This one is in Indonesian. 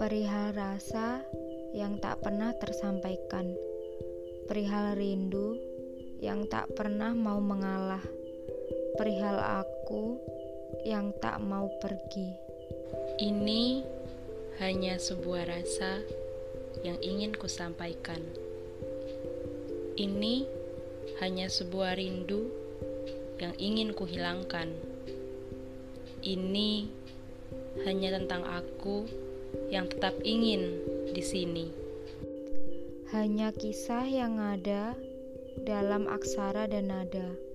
perihal rasa yang tak pernah tersampaikan, perihal rindu yang tak pernah mau mengalah, perihal aku yang tak mau pergi. Ini hanya sebuah rasa yang ingin kusampaikan. Ini hanya sebuah rindu yang ingin kuhilangkan. Ini hanya tentang aku yang tetap ingin di sini. Hanya kisah yang ada dalam aksara dan nada.